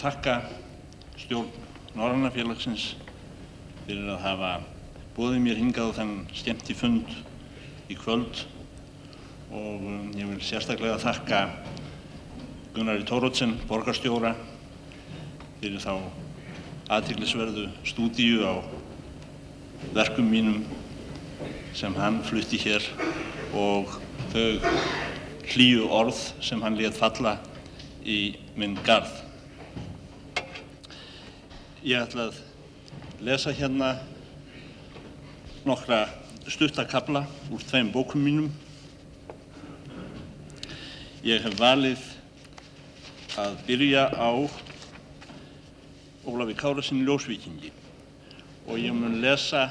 þakka stjórn Norranna félagsins fyrir að hafa bóðið mér hingað á þennan skemmti fund í kvöld og um, ég vil sérstaklega þakka Gunnari Tórótsen, borgarstjóra, fyrir þá aðtiklisverðu stúdíu á verkum mínum sem hann flutti hér og þau hlýju orð sem hann létt falla í minn garð. Ég ætla að lesa hérna nokkra stuttakabla úr tveim bókum mínum. Ég hef valið að byrja á Ólafi Kárasinni Ljósvíkingi og ég mun lesa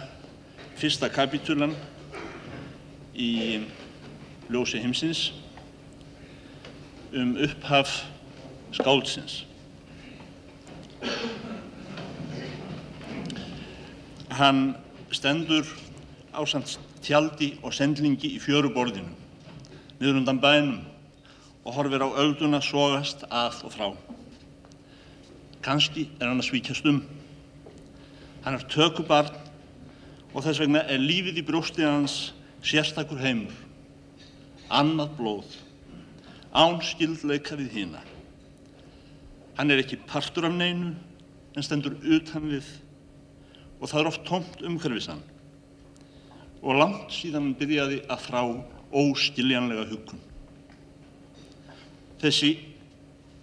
fyrsta kapitulan í Ljósi heimsins um upphaf skáldsins. Hann stendur ásamt tjaldi og sendlingi í fjöruborðinu, niður undan bænum og horfir á ölduna sogast að og frá. Kanski er hann að svíkjast um. Hann er tökubarn og þess vegna er lífið í brjóstið hans sérstakur heimur, annað blóð, án skildleika við hína. Hann er ekki partur af neinu en stendur utan við og það er oft tómt umhverfis hann og langt síðan hann byrjaði að þrá óskiljanlega hugun. Þessi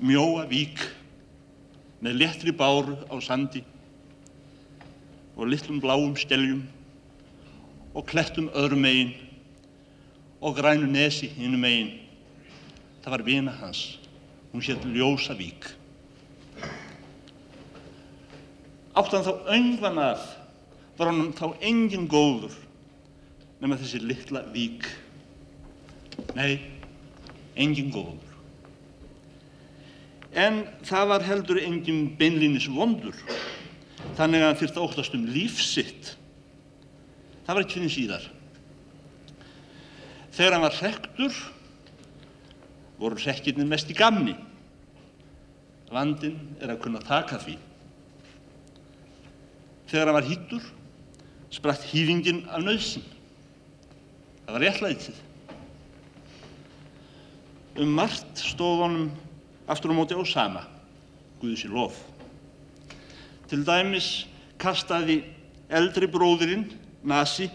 mjóa vík með léttri báru á sandi og litlum bláum skeljum og klettum öðrum megin og grænu nesi hinnum megin. Það var vina hans. Hún hétt Ljósavík. Áttan þá öngvan að var hann þá engin góður nema þessi litla vík. Nei, engin góður. En það var heldur engin beinlínis vondur, þannig að hann þurfti að óttast um lífsitt. Það var ekki fyrir síðar. Þegar hann var hrektur, voru hrekkirnir mest í gamni. Vandinn er að kunna taka því. Þegar hann var hýttur, spratt hýfingin af nöðsin. Það var réttlætið. Um margt stóð honum aftur á móti á sama, Guði sér lof. Til dæmis kastaði eldri bróðirinn, Nasi,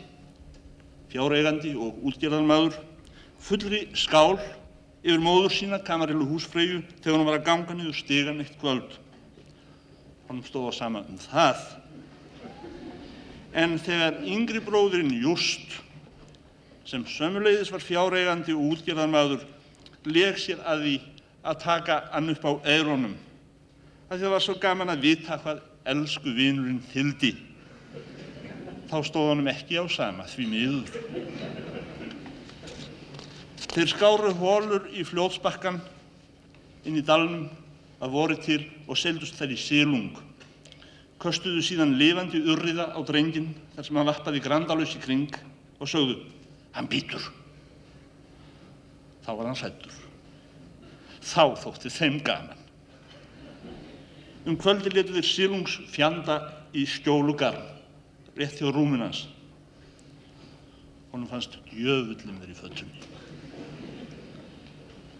fjáreigandi og útgerðarmadur, fullri skál yfir móður sína, Kamarillu húsfreyju, þegar hann var að ganga niður stigan eitt kvöld. Honum stóð á sama um það. En þegar yngri bróðirinn Just, sem sömuleiðis var fjáreigandi og útgerðarmadur, leg sér að því að taka hann upp á eironum. Það var svo gaman að vita hvað elsku vinurinn þyldi. Þá stóð honum ekki á sama því miður. Þeir skáru hólur í fljótsbakkan inn í dalnum að voru til og seldust þær í sílung. Köstuðu síðan lifandi urriða á drengin þar sem hann vappaði grandalus í kring og sögðu, hann býtur. Þá var hann hrættur. Þá þótti þeim gaman. Um kvöldi letu þeir sílungs fjanda í skjólugarn, rétt hjá rúminans. Honum fannst djöfullum þeir í föttunni.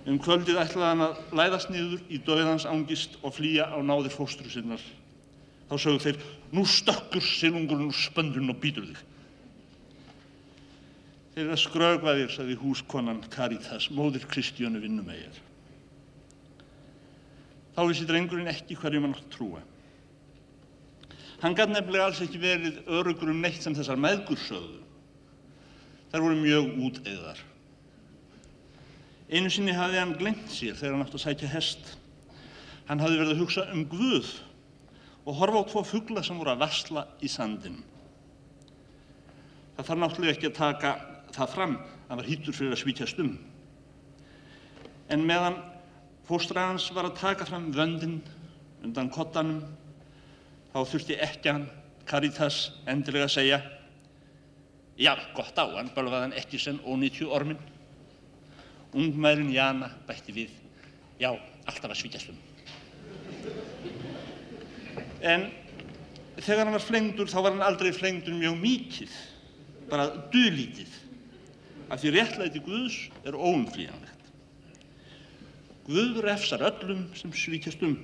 Um kvöldið ætlaði hann að læðast niður í döðans ángist og flýja á náðir fóstru sinnar. Þá sögðu þeir, nú stökkur silungurinn úr spöndun og býtur þig. Þeir eru að skrögva þér, sagði húskonan Caritas, móðir Kristjánu vinnumegjar. Þá vissi drengurinn ekki hverjum hann átt trúa. Hann gæti nefnilega alls ekki verið örugur um neitt sem þessar meðgur sögðu. Þær voru mjög úteigðar. Einu sinni hafði hann glemt sér þegar hann átt að sækja hest. Hann hafði verið að hugsa um Guð og horfa á tvo fugla sem voru að vassla í sandin. Það þarf náttúrulega ekki að taka það fram að var hýttur fyrir að svítjast um. En meðan fóstra hans var að taka fram vöndin undan kottanum þá þurfti ekki hann Caritas endilega að segja Já, gott á, hann bölvaði hann ekki sem ónýtju ormin. Ungmærin Jana bætti við Já, alltaf að svítjast um. En þegar hann var flengdur þá var hann aldrei flengdur mjög mikið, bara duðlítið. Af því réttlæti Guðs er óumflýjanlegt. Guð refsar öllum sem svíkjast um.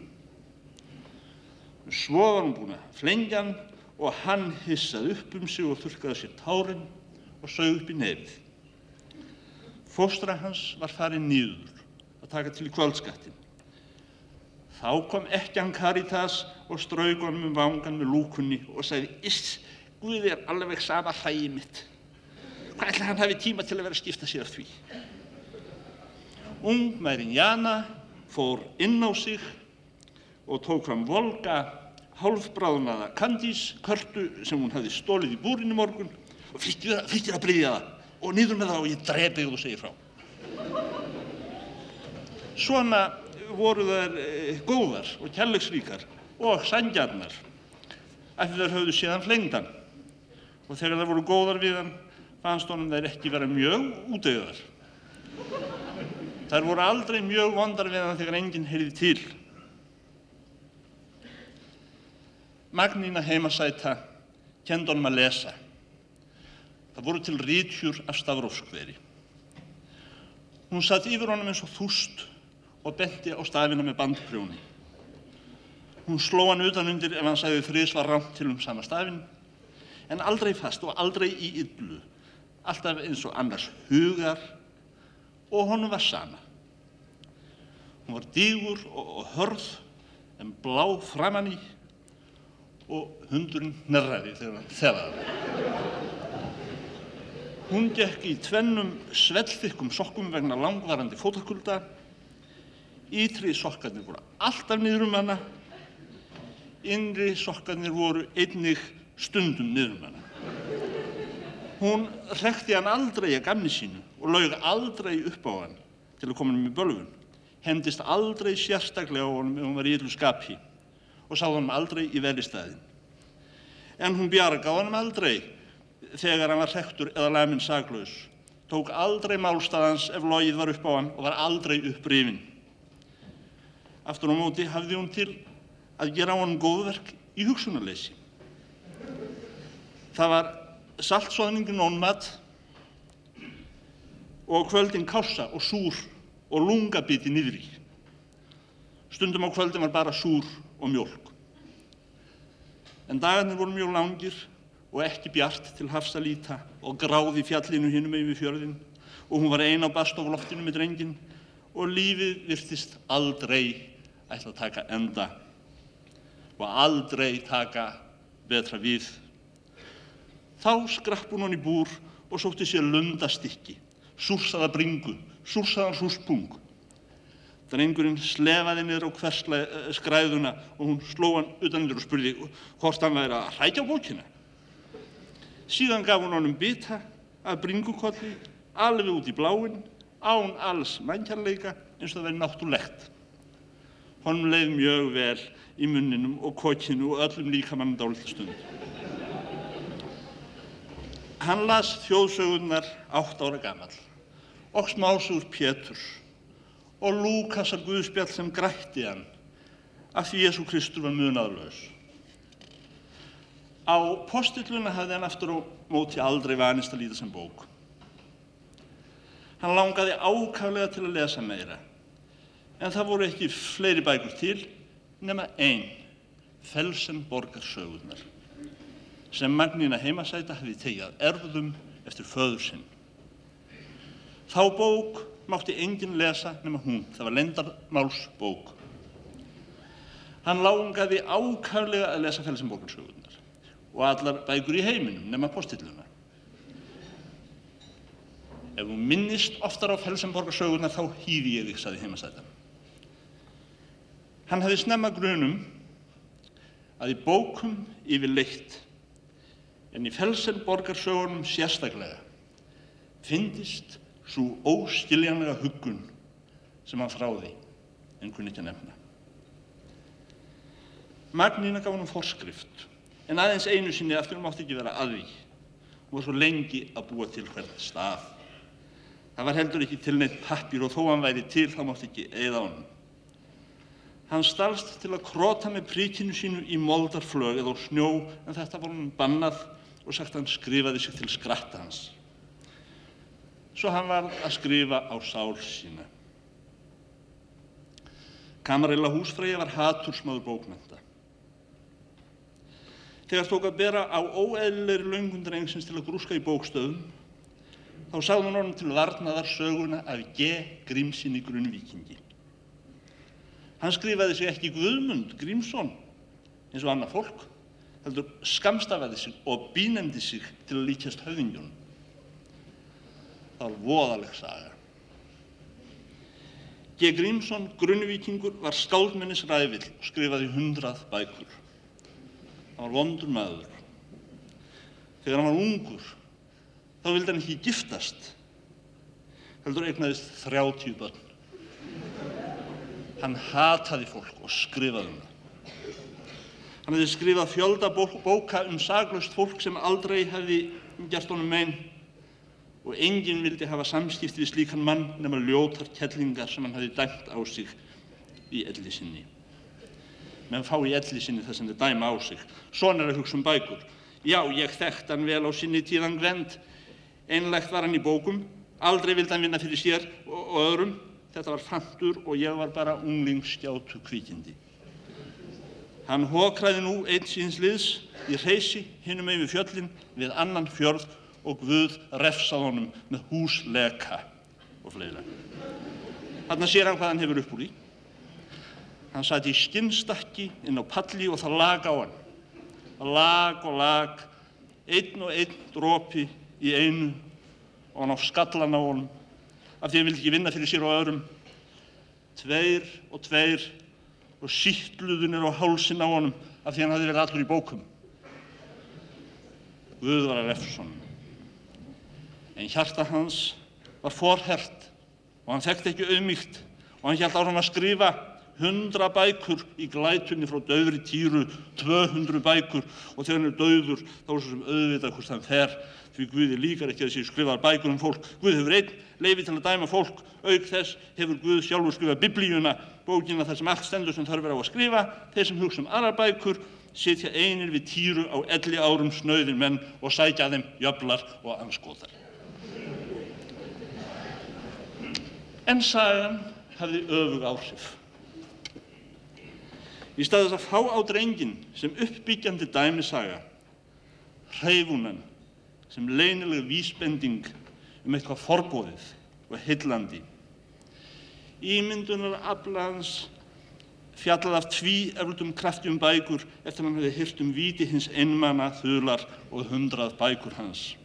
Svo var hann búin að flengja hann og hann hissaði upp um sig og þurkaði sér tárin og sög upp í nefið. Fóstra hans var farið nýður að taka til kvöldskattin. Þá kom ekkjan Karitas og strauk honum um vangan með lúkunni og sagði Iss, Guði er alveg sama hlægi mitt. Hvað ætla hann hafi tíma til að vera að skipta sér því? Ungmærin Jana fór inn á sig og tók fram volga hálfbráðnaða kandís, körtu sem hún hafði stólið í búrinu morgun og fyrtir að bryðja það og niður með það og ég drepi og þú segir frá. Svona voru þær e, góðar og kærleiksríkar og sangjarnar af því þær höfðu síðan flengdan og þegar þær voru góðar við hann fannst honum þær ekki vera mjög útöðar. Þær voru aldrei mjög vondar við hann þegar enginn heyrði til. Magnína heimasæta kendi honum að lesa. Það voru til rítjur af stafróskveri. Hún satt yfir honum eins og þúst og benti á stafina með bandprjóni. Hún sló hann utan undir ef hann sagði þrís var rámt til um sama stafin, en aldrei fast og aldrei í yllu, alltaf eins og annars hugar og honum var sama. Hún var dígur og, og hörð en blá framann í og hundurinn nærraði þegar hann þefaði. Hún gekk í tvennum svellþykkum sokkum vegna langvarandi fótakulda. Ítri sokkarnir voru alltaf niður um hana. Innri sokkarnir voru einnig stundum niður um hana. Hún rekti hann aldrei að gamni sínu og laug aldrei upp á hann til að koma hann með bölfun. Hendist aldrei sérstaklega á honum ef hún var í yllu skapi og sáð hann aldrei í velistæðin. En hún bjarga á hann aldrei þegar hann var hrektur eða lamin saglaus, tók aldrei málstæðans ef logið var upp á hann og var aldrei upprifin. Aftur á móti hafði hún til að gera á hann góðverk í hugsunarleysi. Það var saltsóðningin ónmat og kvöldin kássa og súr og lungabiti niðri. Stundum á kvöldin var bara súr og mjölk. En dagarnir voru mjög langir og ekki bjart til hafs að líta og gráði fjallinu hinnum yfir fjörðin og hún var ein á bastofloftinu með drengin og lífið virtist aldrei ætla að taka enda og aldrei taka betra við. Þá skrapp hún hann í búr og sótti sér lundastykki, súrsaða bringu, súrsaðan súspung. Drengurinn slefaði niður á hversla skræðuna og hún sló hann utanundur og spurði hvort hann væri að hrækja bókina. Síðan gaf hún honum bita af bringukolli alveg út í bláinn, án alls mannkjarleika eins og það verið náttúrlegt. Honum leið mjög vel í munninum og kokinu og öllum líkamannum dálítið stund. Hann las þjóðsögurnar átt ára gammal og smásugur Péturs og Lúkasar Guðspjall sem grætti hann af því Jésu Kristur var munaðlaus. Á postilluna hafði hann aftur á móti aldrei vanist að líta sem bók. Hann langaði ákaflega til að lesa meira, en það voru ekki fleiri bækur til nema einn, Felsenborgarsögurnar, sem Magnína heimasæta hefði tegjað erfðum eftir föður sinn. Þá bók mátti enginn lesa nema hún, það var lendarmálsbók. Hann langaði ákaflega að lesa Felsenborgarsögurnar og allar bækur í heiminum nema postilluna. Ef þú minnist oftar á Felsenborgarsögurnar þá hýði ég þig, saði heimasæta. Hann hefði snemma grunum að í bókum yfir leitt en í Felsenborgarsögunum sérstaklega fyndist svo óskiljanlega huggun sem hann þráði en kunni ekki að nefna. Magnína gaf hann forskrift en aðeins einu sinni aftur mátti ekki vera að því. Hún var svo lengi að búa til hvert staf. Það var heldur ekki til neitt pappir og þó hann væri til þá mátti ekki eða honum. Hann stalst til að krota með príkinu sínu í moldarflög eða á snjó en þetta var hann bannað og sagt hann skrifaði sig til skratta hans. Svo hann var að skrifa á sál sína. Kamarilla húsfræði var hatursmáður bókmenta. Þegar tók að bera á óeðlilegri laungundur engsins til að grúska í bókstöðum, þá sagði hann honum til varnaðar söguna af G. Grímsinn í grunnvíkingi. Hann skrifaði sig ekki Guðmund Grímsson eins og annað fólk, heldur skamstafaði sig og bínendi sig til að líkjast höfðingjunum. Það var voðaleg saga. G. Grímsson, grunnvíkingur, var skáldmennis ræðvill og skrifaði hundrað bækur. Hann var vondur maður. Þegar hann var ungur, þá vildi hann ekki giftast, heldur eignaðist þrjátíu börn. Hann hataði fólk og skrifaði um það. Hann hefði skrifað fjölda bóka um saglust fólk sem aldrei hefði gert honum meginn og enginn vildi hafa samskipti við slíkan mann nema ljótar kellingar sem hann hefði dæmt á sig í elli sinni. Menn fá í elli sinni það sem þeir dæma á sig. Svona er að hugsa um bækur. Já, ég þekkt hann vel á sinni tíðan Gvend. Einlegt var hann í bókum, aldrei vildi hann vinna fyrir sér og öðrum. Þetta var fantur og ég var bara unglingsskjátu kvikindi. Hann hókraði nú einn síns liðs í reysi með við fjöllin við annan fjörð og Guð refsað honum með húsleka og fleira. Þannig sér hann hvað hann hefur upp úr í. Hann satt í skinnstakki inn á palli og það lag á hann. Lag og lag, einn og einn drópi í einu og hann á skallan á honum af því að hann vildi ekki vinna fyrir sér og öðrum. Tveir og tveir og síttluðunir á hálsin á honum af því hann hafði verið allur í bókum. Guð var að refsa honum en hjarta hans var forhert og hann þekkti ekki auðmíkt og hann held áfram að skrifa hundra bækur í glætunni frá döðri týru, 200 bækur og þegar hann er döður þá er sem auðvitað hvort hann fer því Guði líkar ekki að þessi skrifaðar bækur um fólk. Guð hefur einn leiði til að dæma fólk, auk þess hefur Guð sjálfur skrifað biblíuna, bókina þar sem allt stendur sem þarf verið á að skrifa, þeir sem hugsa um aðrar bækur sitja einir við týru á elli árum snöðin menn og sækja þeim jöflar og anskotar. En sagan hafði öfug áhrif. Í staðis að fá á drengin sem uppbyggjandi dæmisaga, hreyfunan sem leynileg vísbending um eitthvað forbóðið og heillandi. Ímyndunar aflans fjallað af tví eflutum kraftjum bækur eftir hann hefði hyrt um víti hins einmana þular og hundrað bækur hans.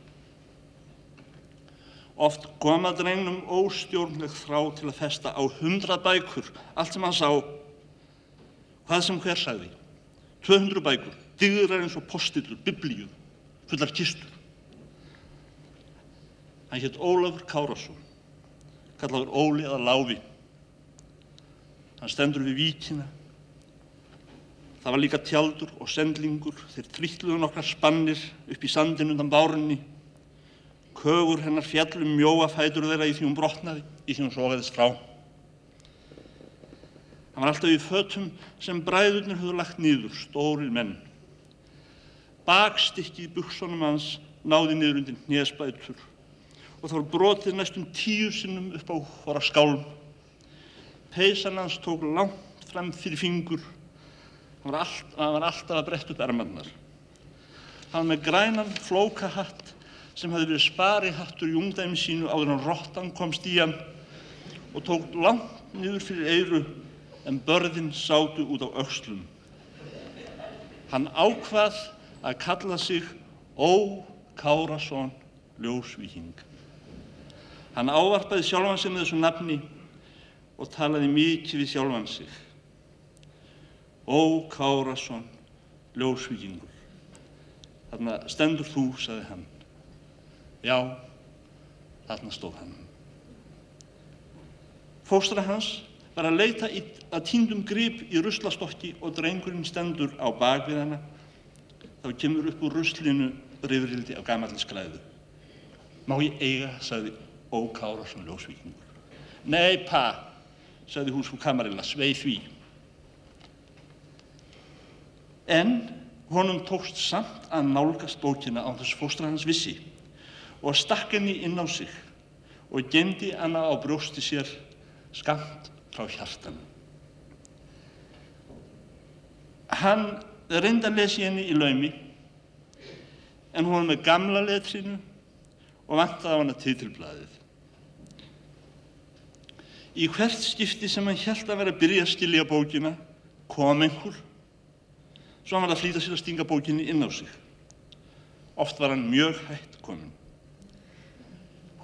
Oft kom að drengnum óstjórnleg þrá til að festa á hundrað bækur, allt sem hann sá, hvað sem hver sagði. 200 bækur, digrar eins og postillur, biblíu, fullar kistur. Hann hétt Ólafur Kárasson, kallaður Óli eða Láfi. Hann stendur við víkina. Það var líka tjaldur og sendlingur, þeir trýtluðu nokkra spannir upp í sandin undan bárunni Kögur hennar fjallum mjóa fætur þeirra í því hún brotnaði, í því hún sofiðist frá. Hann var alltaf í fötum sem bræðurnir höfðu lagt nýður, stórir menn. Bakstykki í buksunum hans náði niður undir hnésbætur og þá var brotið næstum tíu sinnum upp á hvora skálm. Peysan hans tók langt fram fyrir fingur. Hann var, all, hann var alltaf að bretta upp ermannar. Hann með grænan flókahatt sem hafði verið sparihattur í ungdæmi sínu áður en rottan komst í hann og tók langt niður fyrir eyru en börðin sátu út á aukslum. Hann ákvað að kalla sig Ó Kárasson Ljósvíking. Hann ávarpaði sjálfan sig með þessu nafni og talaði mikið við sjálfan sig. Ó Kárasson Ljósvíkingur. Þarna stendur þú, saði hann. Já, þarna stóð hann. Fóstra hans var að leita að týndum grip í ruslastokki og drengurinn stendur á bakvið hana. Þá kemur upp úr ruslinu rifrildi af gamallis glæðu. Má ég eiga, sagði Ókárason ljósvíkingur. Nei, pa, sagði húsfrú Kamarilla, svei því. En honum tókst samt að nálgast bókina á þess fóstra hans vissi og stakk henni inn á sig og gemdi hana á brjósti sér skamt frá hjartan. Hann reyndi að lesi henni í laumi en hún var með gamla letrinu og vantaði á hana titilblæðið. Í hvert skipti sem hann held að vera að byrja að skilja bókina kom einhver svo hann var að flýta sér að stinga bókinni inn á sig. Oft var hann mjög hætt komin.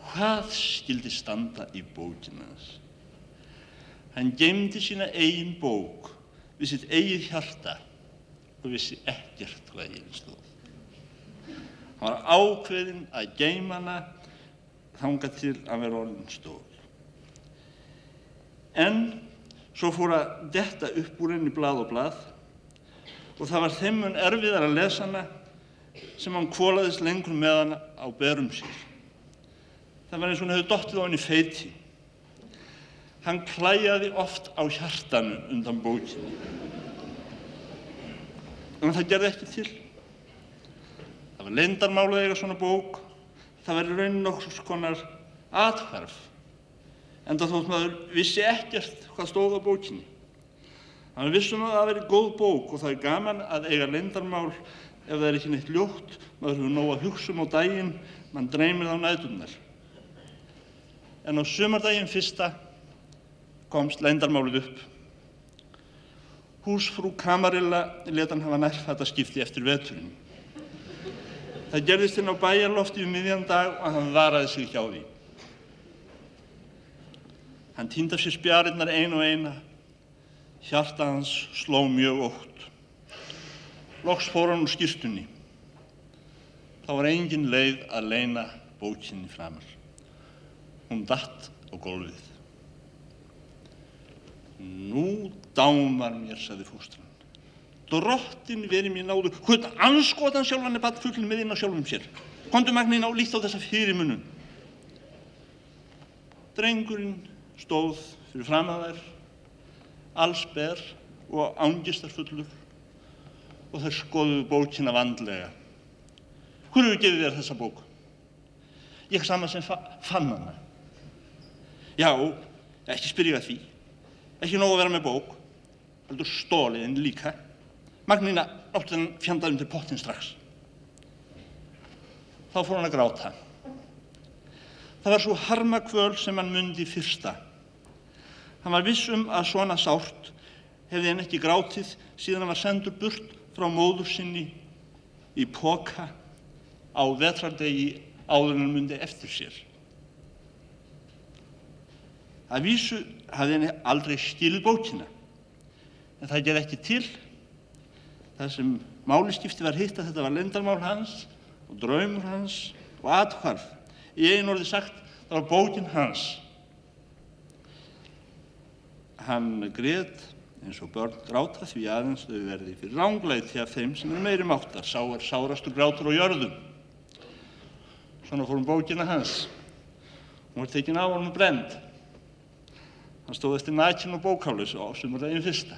Hvað skildi standa í bókina þess? Hann gemdi sína eigin bók við sitt eigið hjarta og vissi ekkert hvað ég stóð. Hann var ákveðinn að geima hana þanga til að vera orðin stóð. En svo fór að detta upp úr henni blað og blað og það var þeim mun erfiðar að lesa hana sem hann kólaðist lengur með hana á berum sér. Það var eins og hann hefði dottið á henni feiti. Hann klæjaði oft á hjartanu undan bókinu. En það gerði ekki til. Það var leindarmálið eiga svona bók. Það var raunin nokkur konar athverf. En það þótt maður vissi ekkert hvað stóð á bókinni. Það vissum að það veri góð bók og það er gaman að eiga leindarmál ef það er ekki neitt ljótt. Maður hefur nóg að hugsa um á daginn, mann dreymir á nætunar. En á sumardaginn fyrsta komst leindarmálið upp. Húsfrú Kamarilla leta hann hafa nærfættaskipti eftir veturinn. Það gerðist inn á bæjarlofti um miðjan dag og hann varaði sig hjá því. Hann týndi af sér spjarinnar ein og eina. Hjarta hans sló mjög ótt. Loks fór hann úr skýrstunni. Þá var engin leið að leina bókinni framar. Hún datt á gólfið. Nú dámar mér, sagði fóstran. Drottin verið mér náður. Hvern anskotan sjálfan er batt fullin með inn á sjálfum sér. Kondu magnin á líkt á þessa fyrirmunum. Drengurinn stóð fyrir fram að þær, allsber og ángistarfullur og þær skoðuðu bókina vandlega. Hefur gefið þér þessa bók? Ég saman sem fa fann hana. Já, ekki spyrja því. Ekki nógu að vera með bók, heldur stóliðinn líka. Magnina átti hann fjandaðum til pottin strax. Þá fór hann að gráta. Það var svo harmakvöl sem hann mundi fyrsta. Hann var viss um að svona sárt hefði hann ekki grátið síðan hann var sendur burt frá móður sinni í póka á vetrardegi áður hann mundi eftir sér. Að vísu hafði henni aldrei skilið bókina, en það gerði ekki til. Það sem máliskipti var hitt að þetta var lendarmál hans og draumur hans og athvarf. Í einu orði sagt, það var bókin hans. Hann grét eins og börn gráta því aðeins þau verði fyrir rángleiti af þeim sem er meiri máttar. Sá er sárastur grátur á jörðum. Svona fórum bókina hans. Hún var tekin á honum brend. Hann stóð eftir nækinn og bókális á sumardaginn fyrsta.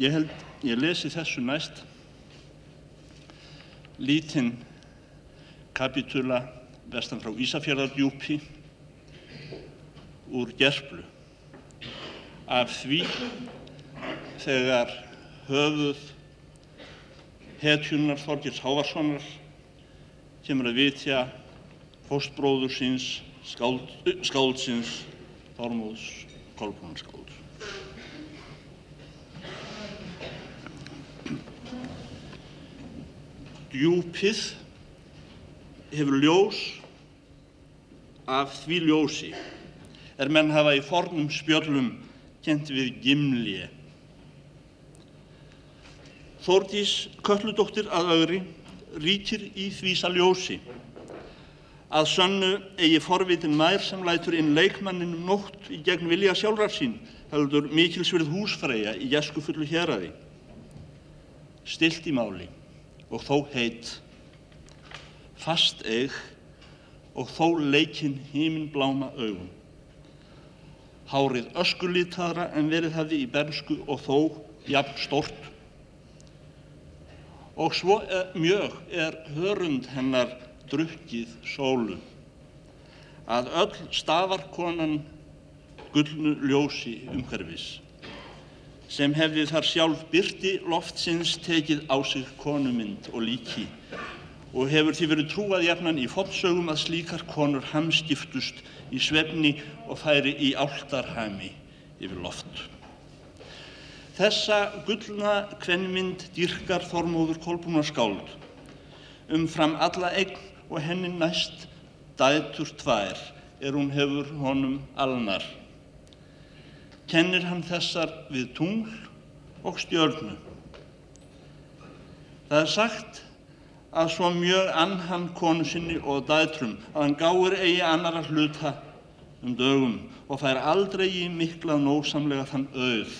Ég held, ég lesi þessu næst lítinn kapitula vestan frá Ísafjörðardjúpi úr gerplu af því þegar höfuð hetjunar Þorgils Hávarssonar kemur að vitja fóstbróður síns skáld, skáldsins Þormóðs Kolbrúnarskálds. Djúpið hefur ljós af því ljósi er menn hafa í fornum spjöllum kent við gimlið. Þórdís Kölludóttir að ögri ríkir í þvísa ljósi. Að sönnu eigi forvitin mær sem lætur inn leikmanninum nótt í gegn vilja sjálfrar sín heldur mikilsverð húsfreyja í jæskufullu héræði. Stilt í máli og þó heit. fast eig og þó leikinn híminbláma augum. Hárið öskulítara en verið hafði í bernsku og þó jafn stort. Og svo er, mjög er hörund hennar drukkið sólu, að öll stafarkonan gullnu ljósi umhverfis, sem hefði þar sjálf byrti loftsins tekið á sig konumynd og líki og hefur því verið trúað jafnan í fótsögum að slíkar konur hamskiptust í svefni og færi í áltarhami yfir loft. Þessa gullna kvenmynd dýrkar Þormóður Kolbúnar skáld umfram alla eign og henni næst dætur tvær er hún hefur honum alnar. Kennir hann þessar við tungl og stjörnu. Það er sagt að svo mjög ann hann konu sinni og dætrum að hann gáir eigi annara hluta um dögum og fær aldrei í miklað nósamlega þann auð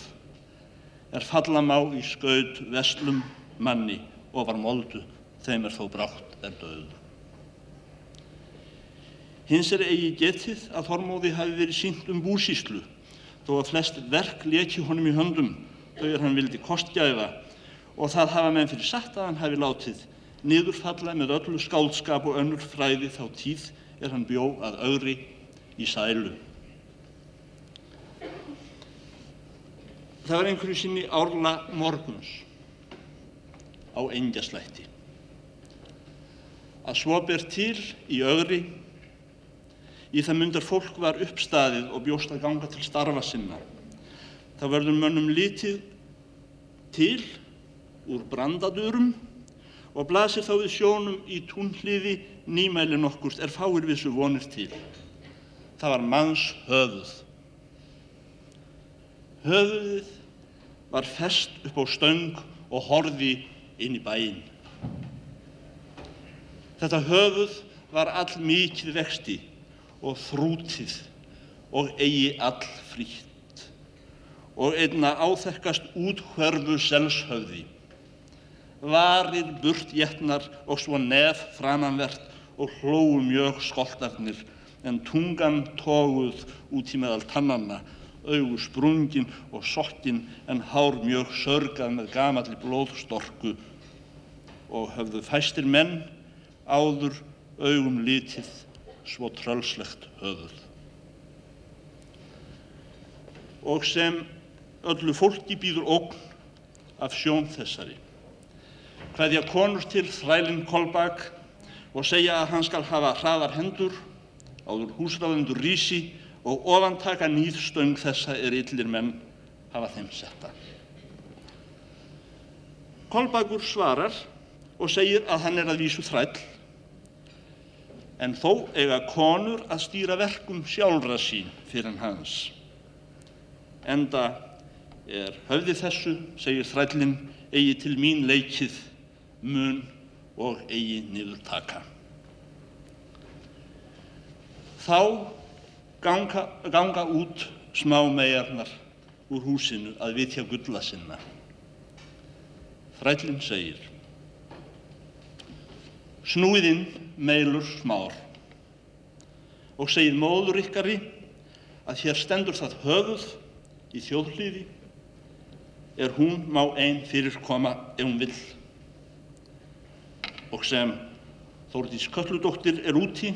er falla má í skaut vestlum manni og var moldu þeim er þó brátt er döð. Hins er eigi getið að Þormóði hafi verið sínt um búsíslu þó að flest verk leki honum í höndum þau er hann vildi kostgæfa og það hafa menn fyrir satt að hann hafi látið niðurfalla með öllu skáldskap og önnur fræði þá tíð er hann bjó að öðri í sælu. Það var einhverju sinni árla morguns á engjaslætti að svo ber til í öðri í það myndar fólk var uppstaðið og bjóst að ganga til starfa sinna. Það verður mönnum litið til úr brandadurum og blasir þá við sjónum í túnhliði nýmæli nokkurt er fáir við svo vonir til. Það var manns höfuð. Höfuðið var fest upp á stöng og horfi inn í bæinn. Þetta höfuð var all mikið vexti og þrútið og eigi all frítt og einna áþekkast úthverfu selshöfði varir burtjetnar og svo nef framanvert og hlóu mjög skoltarnir en tungan tóguð út í meðal tannanna, augu sprungin og sokkin en hár mjög sörgað með gamalli blóðstorku og höfðu fæstir menn áður augum litið svo trölslegt höfuð. Og sem öllu fólki býður ógn af sjón þessari kveðja konur til þrælinn Kolbak og segja að hann skal hafa hraðar hendur, áður húsráðendur rísi og ofantaka nýðstöng þessa er yllir menn hafa þeim setta. Kolbakur svarar og segir að hann er að vísu þræll, en þó eiga konur að stýra verkum sjálfra sín fyrir hans. Enda er höfði þessu, segir þrællin, eigi til mín leikið mun og eigi niður taka. Þá ganga, ganga út smá megarnar úr húsinu að vitja gulla sinna. Þrællin segir Snúiðinn meilur smár og segir móður ykkari að hér stendur það höfuð í þjóðhlýði er hún má einn fyrir koma ef hún vill og sem Þórdís Kölludóttir er úti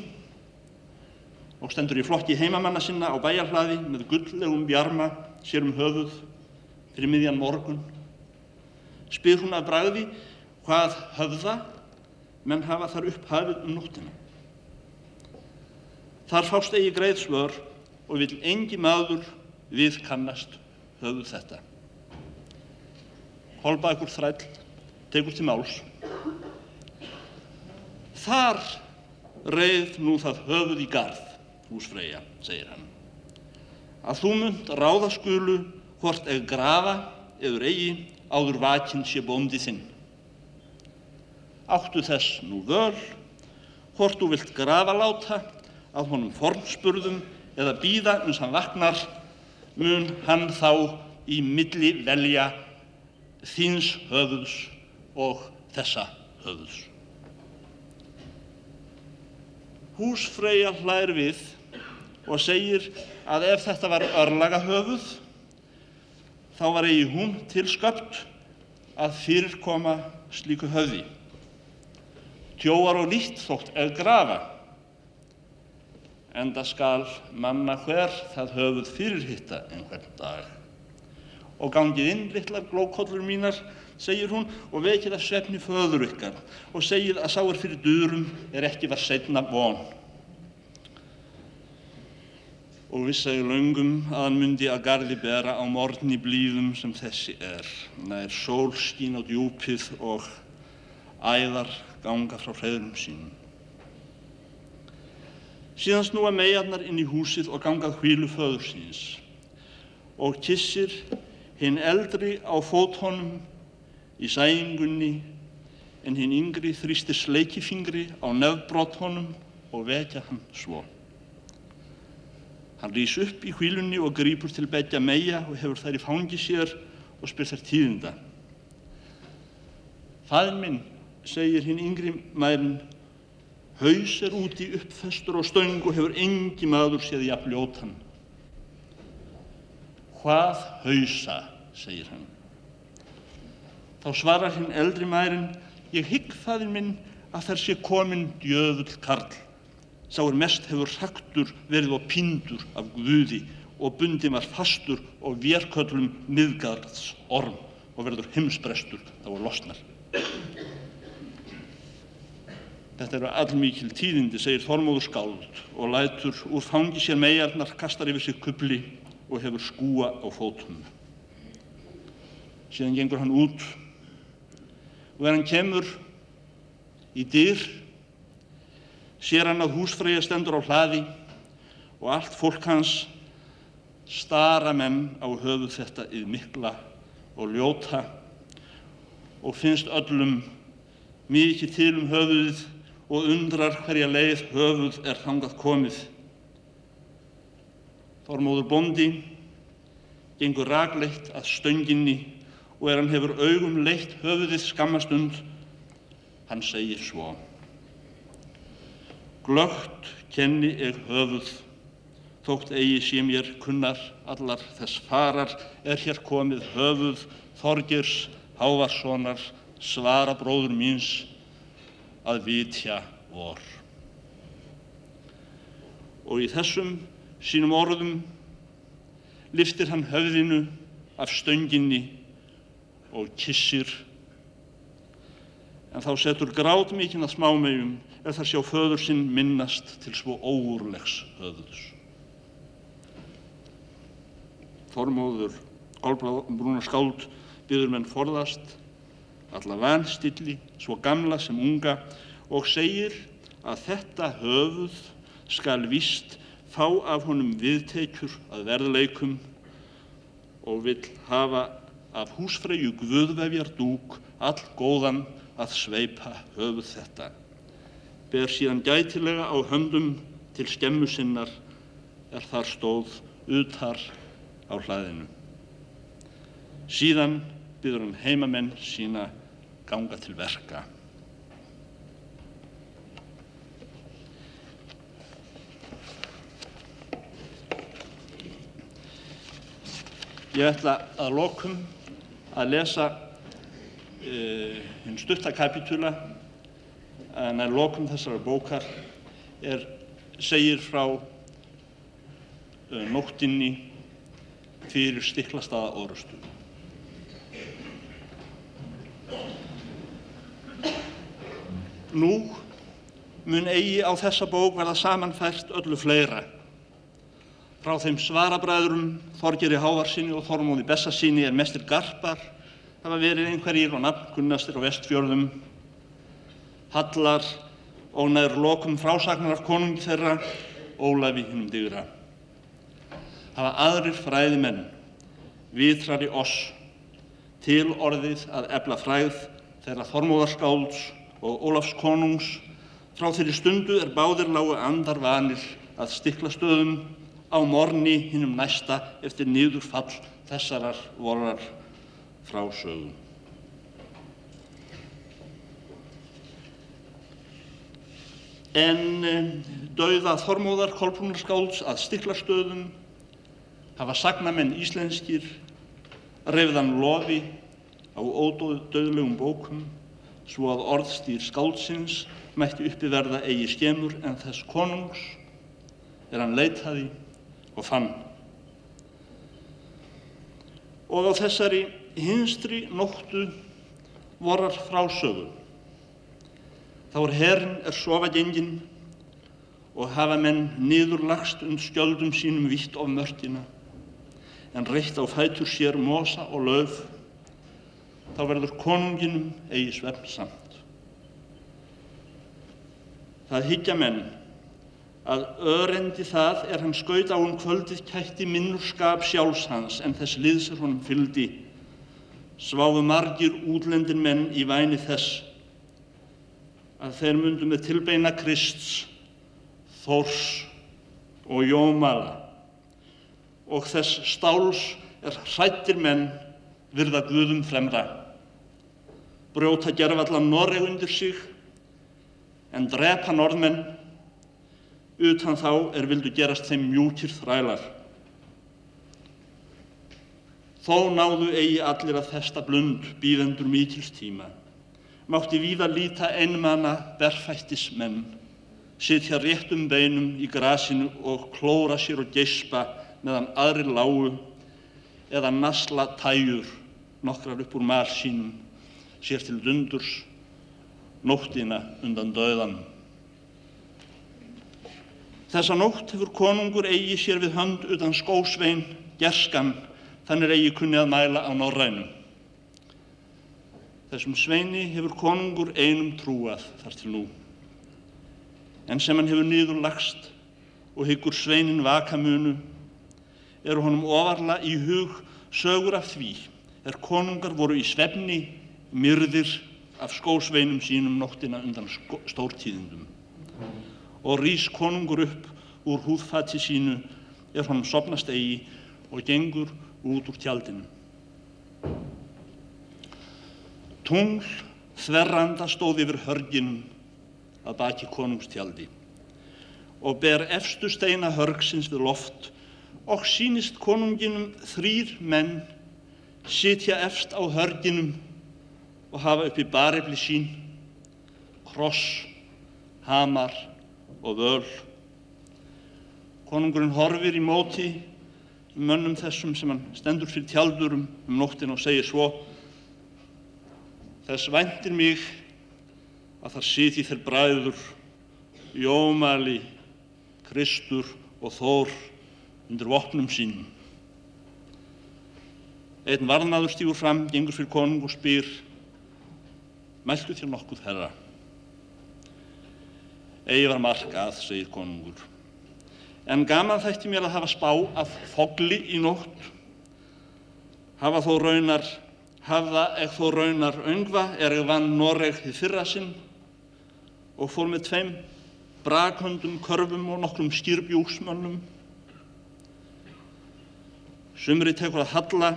og stendur í flokki heimamanna sinna á bæjarhlaði með gulllegum bjarma sér um höfuð fyrir miðjan morgun. Spyr hún að bræði hvað höfða menn hafa þar upp hafið um nóttina. Þar fást eigi greið svör og vil engi maður við kannast höfuð þetta. Holbakur þræll tegur til máls Þar reið nú það höfuð í garð, húsfreyja, segir hann. Að þú mynd ráðaskulu hvort eða grafa eður eigi áður vakinn sé bóndi þinn. Áttu þess nú völ, hvort þú vilt grafa láta að honum formspurðum eða býða uns hann vaknar, mun hann þá í milli velja þins höfuðs og þessa höfuðs. Húsfreyja hlær við og segir að ef þetta var örlagahöfuð þá var eigi hún tilsköpt að fyrirkoma slíku höfði. Tjóar og lítt þótt ef grafa, enda skal manna hver það höfuð fyrirhitta einhvern dag. Og gangið inn, litlar glókollur mínar, segir hún, og vekið af svefni föður ykkar og segið að sáir fyrir durum er ekki var setna von. Og vissaði laungum að hann myndi að gardi bera á morgni blíðum sem þessi er, nær sól skín á djúpið og æðar ganga frá hreðurum sínum. Síðan snúa meiarnar inn í húsið og gangað hvílu föður síns og kissir hinn eldri á fóthónum í sæingunni en hinn yngri þrýstir sleikifingri á nefnbróthónum og vekja hann svo. Hann rýs upp í hvílunni og grýpur til begja meia og hefur þær í fangi sér og spyr þær tíðinda. Fæðin minn, segir hinn yngri mærin, haus er úti uppfestur og stöng og hefur engi maður séð jafn ljótan. Hvað hausa, segir hann. Þá svarar hinn eldri mærin, ég hygg faðin minn að þær sé komin djöfull karl. Sá er mest hefur hraktur verið og pindur af guði og bundin var fastur og vérköllum miðgarðs orm og verður heimsbrestur þá er losnar. Þetta eru allmikil tíðindi, segir Þormóður skáld og lætur úr fangi sér megarnar, kastar yfir sig kubli og hefur skúa á fótum. Síðan gengur hann út og er hann kemur í dyr, sér hann að húsfreyja stendur á hlaði og allt fólk hans stara menn á höfuð þetta yfir mikla og ljóta og finnst öllum mikið til um höfuðið og undrar hverja leið höfuð er þangað komið. Þormóður bondi gengur ragleitt að stönginni og er hann hefur augum leitt höfuðið skammastund, hann segir svo. Glögt kenni ég höfuð, þótt eigi sé mér kunnar allar þess farar, er hér komið höfuð Þorgirs Hávarssonar, svara bróður míns, að vitja vor. Og í þessum sínum orðum liftir hann höfðinu af stönginni og kissir en þá setur gráð mikinn að smámegjum ef það sjá föður sinn minnast til svo óúrlegs höfðus. Þormóður Kolbrúna skáld byður menn forðast alla vanstilli, svo gamla sem unga og segir að þetta höfuð skal vist fá af honum viðteikjur að verðleikum og vill hafa af húsfreyju guðvefjar dúk all góðan að sveipa höfuð þetta. Ber síðan gætilega á höndum til skemmu sinnar er þar stóð utar á hlaðinu. Síðan byður hann heimamenn sína ganga til verka. Ég ætla að lokum að lesa hinn stuttakapitula en að lokum þessara bókar er, segir frá uh, nóttinni fyrir stiklastaða orustu. Nú mun eigi á þessa bók verða samanfært öllu fleira. Frá þeim svarabræðurum Þorgeri Hávarsinni og Þormóði Bessasíni er mestir garpar, hafa verið einhverjir og nafnkunnastir á vestfjörðum, Hallar og nær lokum frásagnar af konungi þeirra, Ólafi hinnum digra. Hafa aðrir fræði menn, vitrari oss, til orðið að ebla fræð þeirra Þormóðarskálds og Ólafs konungs frá þeirri stundu er báðir lágu andar vanir að stiklastöðum á morni hinnum næsta eftir niðurfall þessarar vorar frásögum. en um, dauða Þormóðar Kolbrúnarskálds að stiklarstöðum hafa sagnamenn íslenskir reyfðan lofi á ódauðlegum bókum svo að orðstýr skáldsins mætti uppi verða eigi skemur en þess konungs er hann leitaði og fann. Og á þessari hinstri nóttu vorar frásögu. Þá er herrin er sofa gengin og hafa menn niðurlagst und skjöldum sínum vitt of mörtina en reitt á fætur sér mosa og löf þá verður konunginum eigi svefn samt. Það higgja menn að örendi það er hann skaut á um kvöldið kætti minnurskap sjálfs hans en þess liðs er honum fyldi sváðu margir útlendin menn í væni þess að þeir mundu með tilbeina Krists, Þórs og Jómala og þess stáls er hrættir menn virða Guðum fremra. Brjóta gerfallan Noreg undir sig en drepa norðmenn utan þá er vildu gerast þeim mjúkir þrælar. Þó náðu eigi allir að þesta blund býðendur mikils tíma. Mátti víða líta einmana berfættis menn, sitja réttum beinum í grasinu og klóra sér og geispa meðan aðri lágu eða nasla tæjur nokkrar upp úr mar sínum sér til dundurs nóttina undan döðan. Þessa nótt hefur konungur eigi sér við hönd utan skósvein gerskan þannig eigi kunni að mæla á norrænum. Þessum sveini hefur konungur einum trúað þar til nú. En sem hann hefur nýður lagst og hyggur sveinin vakamunu, eru honum ofarla í hug sögur af því er konungar voru í svefni myrðir af skósveinum sínum nóttina undan stórtíðindum. Og rís konungur upp úr húðfati sínu er honum sopnast eigi og gengur út úr tjaldinu. Tungl þverranda stóð yfir hörginum að baki konungstjaldi og ber efstu steina hörgsins við loft og sínist konunginum þrýr menn sitja efst á hörginum og hafa uppi barefli sín, kross, hamar og völ. Konungurinn horfir í móti mönnum þessum sem hann stendur fyrir tjaldurum um nóttin og segir svo Þess væntir mig að þar siti þeir bræður Jómali, Kristur og Þór undir vopnum sínum. Einn varnaður stífur fram, gengur fyrir konung og spyr Mæltu þér nokkuð, herra? Egi var mark að, segir konungur. En gaman þætti mér að hafa spá af fogli í nótt, hafa þó raunar, hafa ekki þó raunar öngva er ég vann Noreg þið fyrra sinn og fór með tveim brakhöndum, körfum og nokkrum skýrbjúksmönnum. Sumri tekur að halla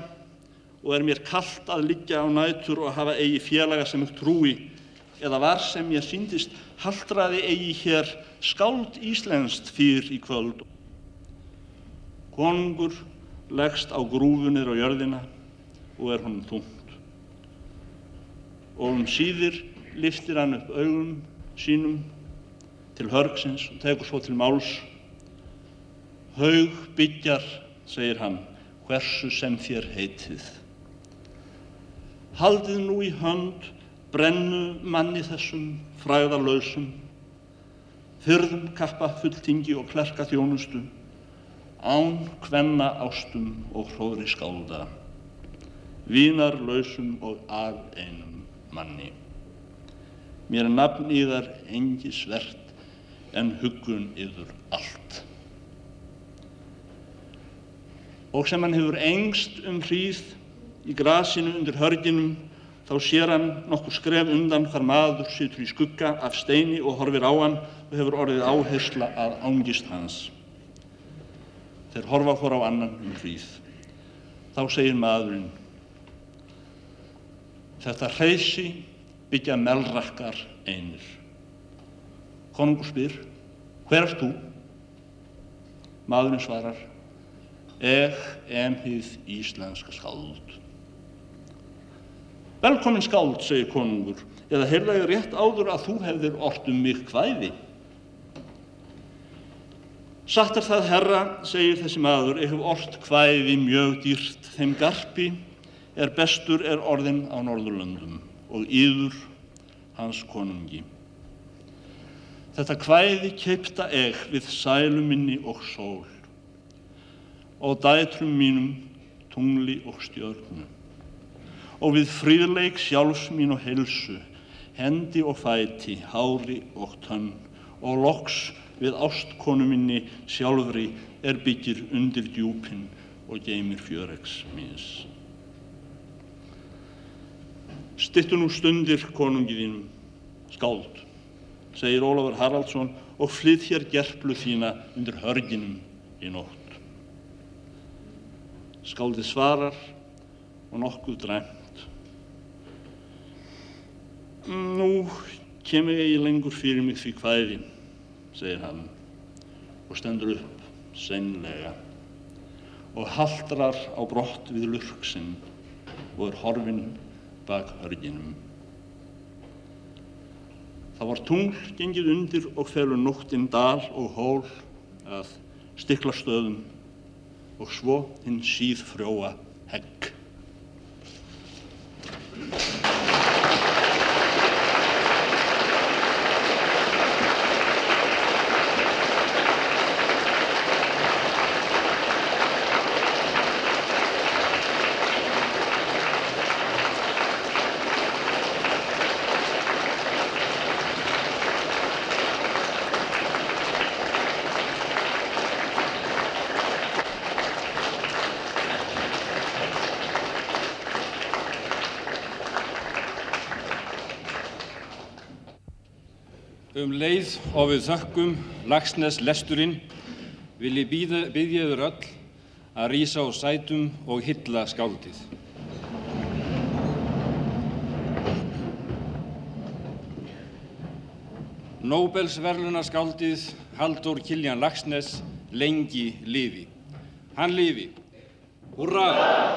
og er mér kallt að liggja á nætur og hafa eigi félaga sem ekki trúi eða var sem ég síndist haldraði eigi hér skáld íslenskt fyrr í kvöld. Konungur leggst á grúfunir á jörðina og er honum þungt. Og um síðir liftir hann upp augum sínum til hörgsins og tekur svo til máls. Haug byggjar, segir hann, hversu sem þér heitið. Haldið nú í hönd brennu manni þessum fræðarlausum, fyrðum kappa fulltingi og klerka þjónustu, án kvenna ástum og hróðri skálda, vínarlausum og af einum manni. Mér er nafn í þar engi svert en huggun yfir allt. Og sem hann hefur engst um hríð í grasinu undir hörginum þá sér hann nokkur skref undan hvar maður situr í skugga af steini og horfir á hann og hefur orðið áhersla að ángist hans. Þeir horfa hvora á annan um hríð. Þá segir maðurinn Þetta hreysi byggja melrakkar einir. Konungur spyr, hver erst þú? Maðurinn svarar, ég em hið íslenska skáld. Velkomin skáld, segir konungur, eða heyrða ég rétt áður að þú hefðir ort um mig hvæði. Satt er það herra, segir þessi maður, ég hef ort hvæði mjög dýrt þeim garpi er bestur er orðin á Norðurlöndum og yður hans konungi. Þetta hvæði keipta eg við sæluminni og sól og dætrum mínum tungli og stjörnu og við fríðleik sjálfs mín og helsu, hendi og fæti, hári og tönn og loks við ástkonu minni sjálfri er byggir undir djúpin og geymir fjöregs míns. Stittu nú stundir konungi þínum, skáld, segir Ólafur Haraldsson og flytt hér gerplu þína undir hörginum í nótt. Skáldið svarar og nokkuð dræmt. Nú kemur ég lengur fyrir mig því hvæði segir hann og stendur upp seinlega og haldrar á brott við lurksinn og er horfinn bak hörginum. Það var tungl gengið undir og felur nóttinn dal og hól að stiklastöðum og svo hinn síð frjóa hegg. Um leið og við þökkum Lagsnes lesturinn vil ég byggja yfir öll að rýsa á sætum og hylla skáldið. Nóbelsverluna skáldið Haldur Kiljan Lagsnes lengi lifi. Hann lifi. Húrra!